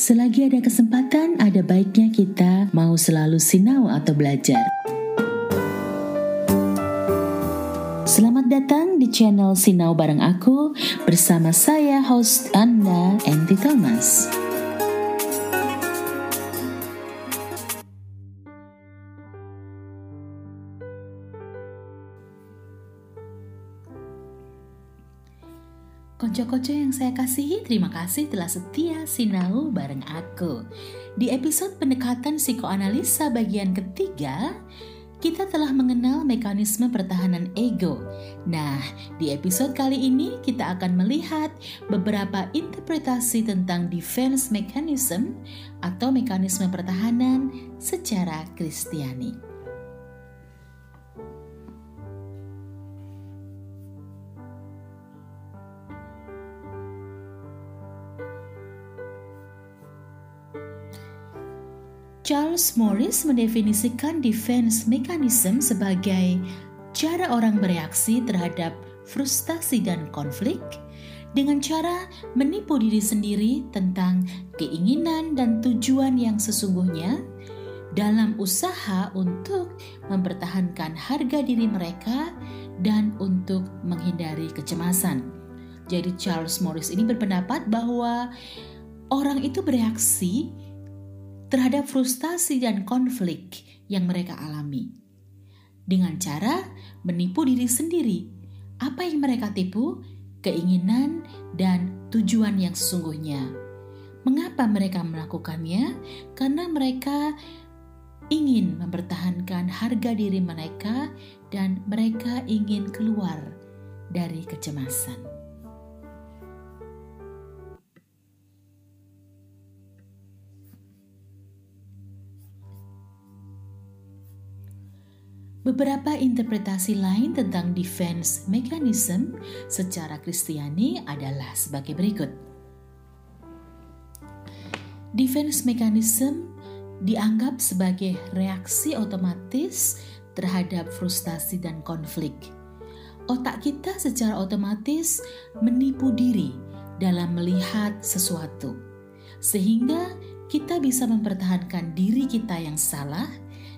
Selagi ada kesempatan, ada baiknya kita mau selalu sinau atau belajar. Selamat datang di channel Sinau bareng aku bersama saya host Anda, Enti Thomas. Konco-konco yang saya kasihi, terima kasih telah setia sinau bareng aku. Di episode pendekatan psikoanalisa bagian ketiga, kita telah mengenal mekanisme pertahanan ego. Nah, di episode kali ini kita akan melihat beberapa interpretasi tentang defense mechanism atau mekanisme pertahanan secara Kristiani. Charles Morris mendefinisikan defense mechanism sebagai cara orang bereaksi terhadap frustasi dan konflik dengan cara menipu diri sendiri tentang keinginan dan tujuan yang sesungguhnya dalam usaha untuk mempertahankan harga diri mereka dan untuk menghindari kecemasan. Jadi Charles Morris ini berpendapat bahwa orang itu bereaksi terhadap frustasi dan konflik yang mereka alami. Dengan cara menipu diri sendiri, apa yang mereka tipu, keinginan dan tujuan yang sesungguhnya. Mengapa mereka melakukannya? Karena mereka ingin mempertahankan harga diri mereka dan mereka ingin keluar dari kecemasan. Beberapa interpretasi lain tentang defense mechanism secara Kristiani adalah sebagai berikut. Defense mechanism dianggap sebagai reaksi otomatis terhadap frustasi dan konflik. Otak kita secara otomatis menipu diri dalam melihat sesuatu, sehingga kita bisa mempertahankan diri kita yang salah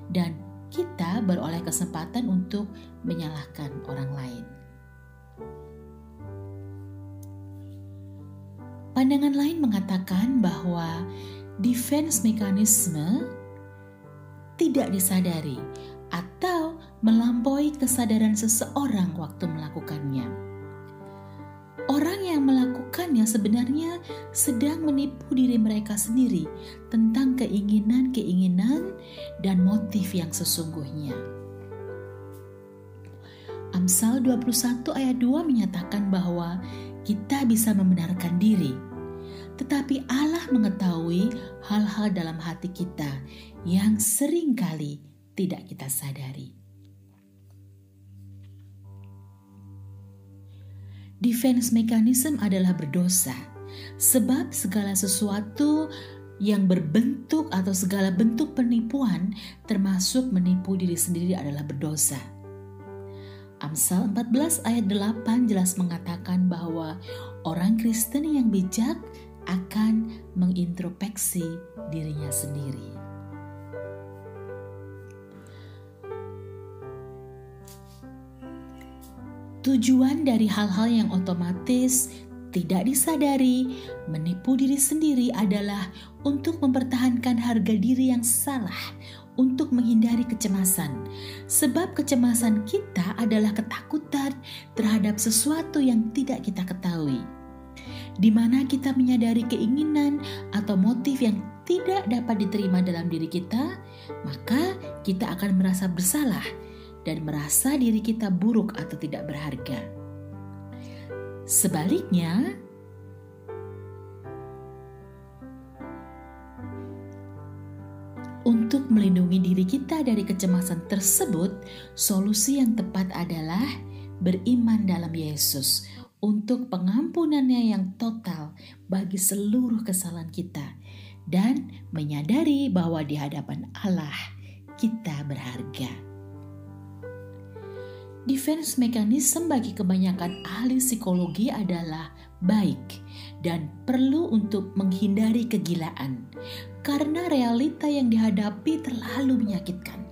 dan kita beroleh kesempatan untuk menyalahkan orang lain. Pandangan lain mengatakan bahwa defense mekanisme tidak disadari atau melampaui kesadaran seseorang waktu melakukannya. Orang yang melakukannya sebenarnya sedang menipu diri mereka sendiri tentang keinginan-keinginan dan motif yang sesungguhnya. Amsal 21 ayat 2 menyatakan bahwa kita bisa membenarkan diri, tetapi Allah mengetahui hal-hal dalam hati kita yang sering kali tidak kita sadari. Defense mechanism adalah berdosa, sebab segala sesuatu yang berbentuk atau segala bentuk penipuan termasuk menipu diri sendiri adalah berdosa. Amsal 14 ayat 8 jelas mengatakan bahwa orang Kristen yang bijak akan mengintrospeksi dirinya sendiri. Tujuan dari hal-hal yang otomatis tidak disadari, menipu diri sendiri adalah untuk mempertahankan harga diri yang salah, untuk menghindari kecemasan. Sebab kecemasan kita adalah ketakutan terhadap sesuatu yang tidak kita ketahui. Di mana kita menyadari keinginan atau motif yang tidak dapat diterima dalam diri kita, maka kita akan merasa bersalah dan merasa diri kita buruk atau tidak berharga. Sebaliknya, untuk melindungi diri kita dari kecemasan tersebut, solusi yang tepat adalah beriman dalam Yesus untuk pengampunannya yang total bagi seluruh kesalahan kita dan menyadari bahwa di hadapan Allah kita berharga. Defense mechanism bagi kebanyakan ahli psikologi adalah baik dan perlu untuk menghindari kegilaan karena realita yang dihadapi terlalu menyakitkan.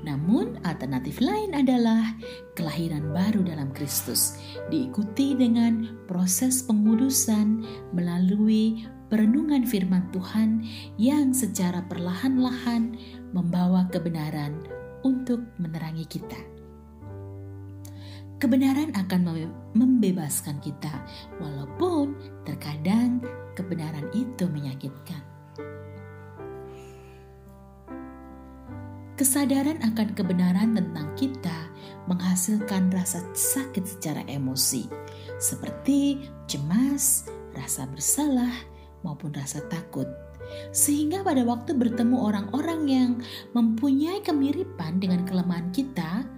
Namun, alternatif lain adalah kelahiran baru dalam Kristus, diikuti dengan proses pengudusan melalui perenungan firman Tuhan yang secara perlahan-lahan membawa kebenaran untuk menerangi kita. Kebenaran akan membebaskan kita, walaupun terkadang kebenaran itu menyakitkan. Kesadaran akan kebenaran tentang kita menghasilkan rasa sakit secara emosi, seperti cemas, rasa bersalah, maupun rasa takut. Sehingga pada waktu bertemu orang-orang yang mempunyai kemiripan dengan kelemahan kita,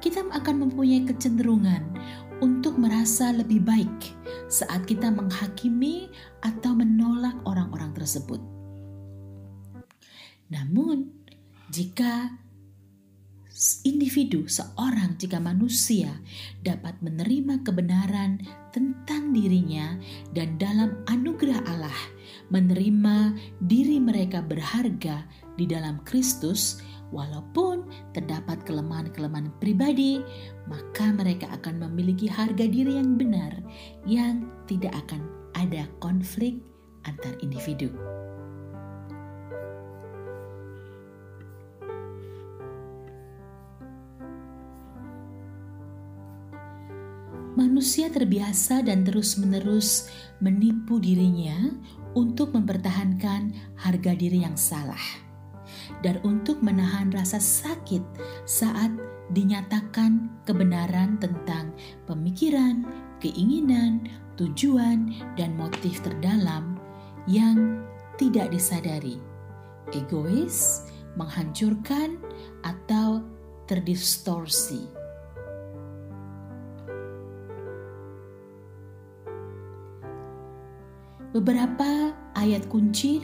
kita akan mempunyai kecenderungan untuk merasa lebih baik saat kita menghakimi atau menolak orang-orang tersebut. Namun, jika individu, seorang, jika manusia dapat menerima kebenaran tentang dirinya dan dalam anugerah Allah menerima diri mereka berharga di dalam Kristus, walaupun terdapat kelemahan-kelemahan pribadi, maka mereka akan memiliki harga diri yang benar, yang tidak akan ada konflik antar individu. manusia terbiasa dan terus-menerus menipu dirinya untuk mempertahankan harga diri yang salah dan untuk menahan rasa sakit saat dinyatakan kebenaran tentang pemikiran, keinginan, tujuan, dan motif terdalam yang tidak disadari, egois, menghancurkan, atau terdistorsi. Beberapa ayat kunci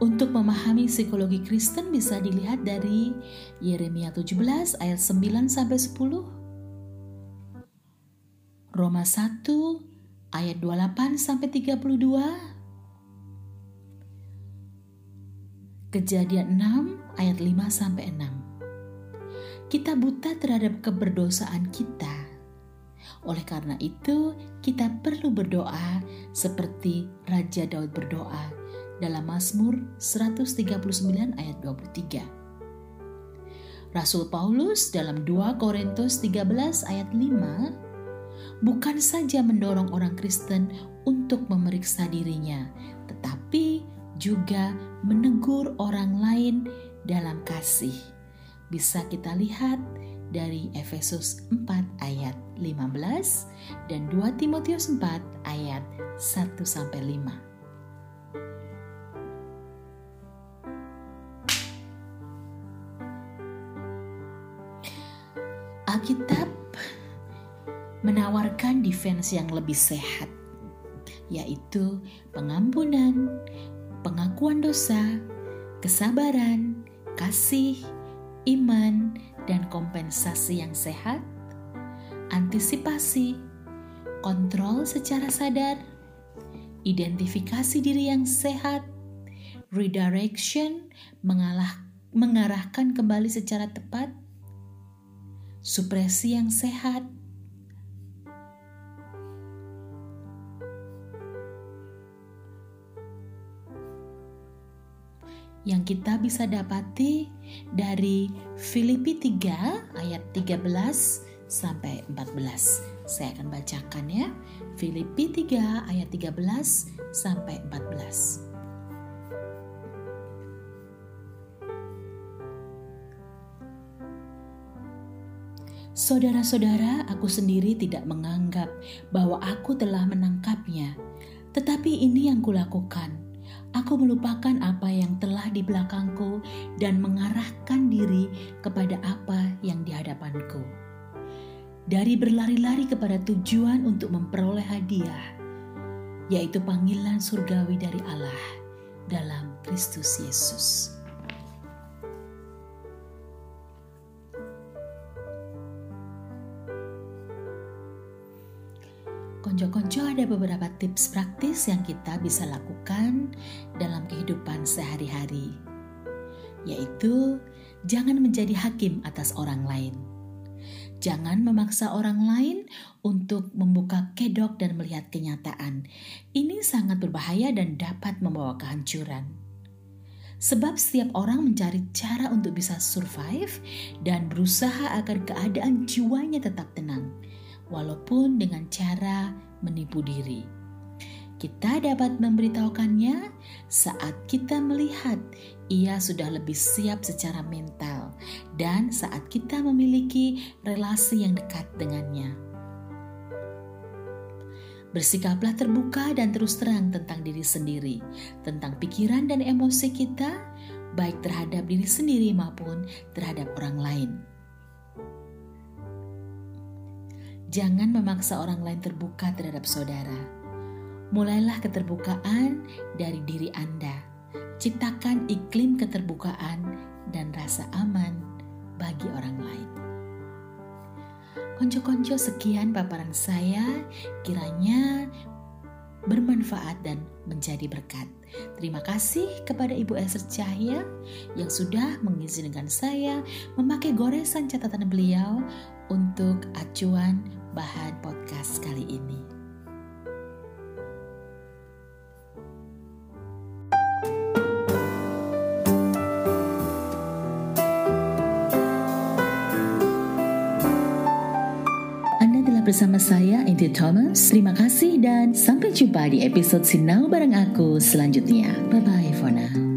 untuk memahami psikologi Kristen bisa dilihat dari Yeremia 17 ayat 9 sampai 10. Roma 1 ayat 28 sampai 32. Kejadian 6 ayat 5 sampai 6. Kita buta terhadap keberdosaan kita oleh karena itu, kita perlu berdoa seperti Raja Daud berdoa dalam Mazmur 139 ayat 23. Rasul Paulus dalam 2 Korintus 13 ayat 5 bukan saja mendorong orang Kristen untuk memeriksa dirinya, tetapi juga menegur orang lain dalam kasih. Bisa kita lihat dari Efesus 4 ayat 15 dan 2 Timotius 4 ayat 1 sampai 5. Menawarkan defense yang lebih sehat, yaitu pengampunan, pengakuan dosa, kesabaran, kasih, iman, dan kompensasi yang sehat, antisipasi, kontrol secara sadar, identifikasi diri yang sehat, redirection, mengalah, mengarahkan kembali secara tepat, supresi yang sehat, yang kita bisa dapati dari Filipi 3 ayat 13 sampai 14. Saya akan bacakan ya. Filipi 3 ayat 13 sampai 14. Saudara-saudara, aku sendiri tidak menganggap bahwa aku telah menangkapnya, tetapi ini yang kulakukan Aku melupakan apa yang telah di belakangku dan mengarahkan diri kepada apa yang di hadapanku. Dari berlari-lari kepada tujuan untuk memperoleh hadiah, yaitu panggilan surgawi dari Allah dalam Kristus Yesus. Konco-konco ada beberapa tips praktis yang kita bisa lakukan dalam kehidupan sehari-hari. Yaitu jangan menjadi hakim atas orang lain. Jangan memaksa orang lain untuk membuka kedok dan melihat kenyataan. Ini sangat berbahaya dan dapat membawa kehancuran. Sebab setiap orang mencari cara untuk bisa survive dan berusaha agar keadaan jiwanya tetap tenang, walaupun dengan cara menipu diri. Kita dapat memberitahukannya saat kita melihat ia sudah lebih siap secara mental dan saat kita memiliki relasi yang dekat dengannya. Bersikaplah terbuka dan terus terang tentang diri sendiri, tentang pikiran dan emosi kita, baik terhadap diri sendiri maupun terhadap orang lain. Jangan memaksa orang lain terbuka terhadap saudara Mulailah keterbukaan dari diri Anda. Ciptakan iklim keterbukaan dan rasa aman bagi orang lain. Konco-konco sekian paparan saya, kiranya bermanfaat dan menjadi berkat. Terima kasih kepada Ibu Esther Cahya yang sudah mengizinkan saya memakai goresan catatan beliau untuk acuan bahan podcast kali ini. bersama saya Inti Thomas. Terima kasih dan sampai jumpa di episode Sinau bareng aku selanjutnya. Bye bye for now.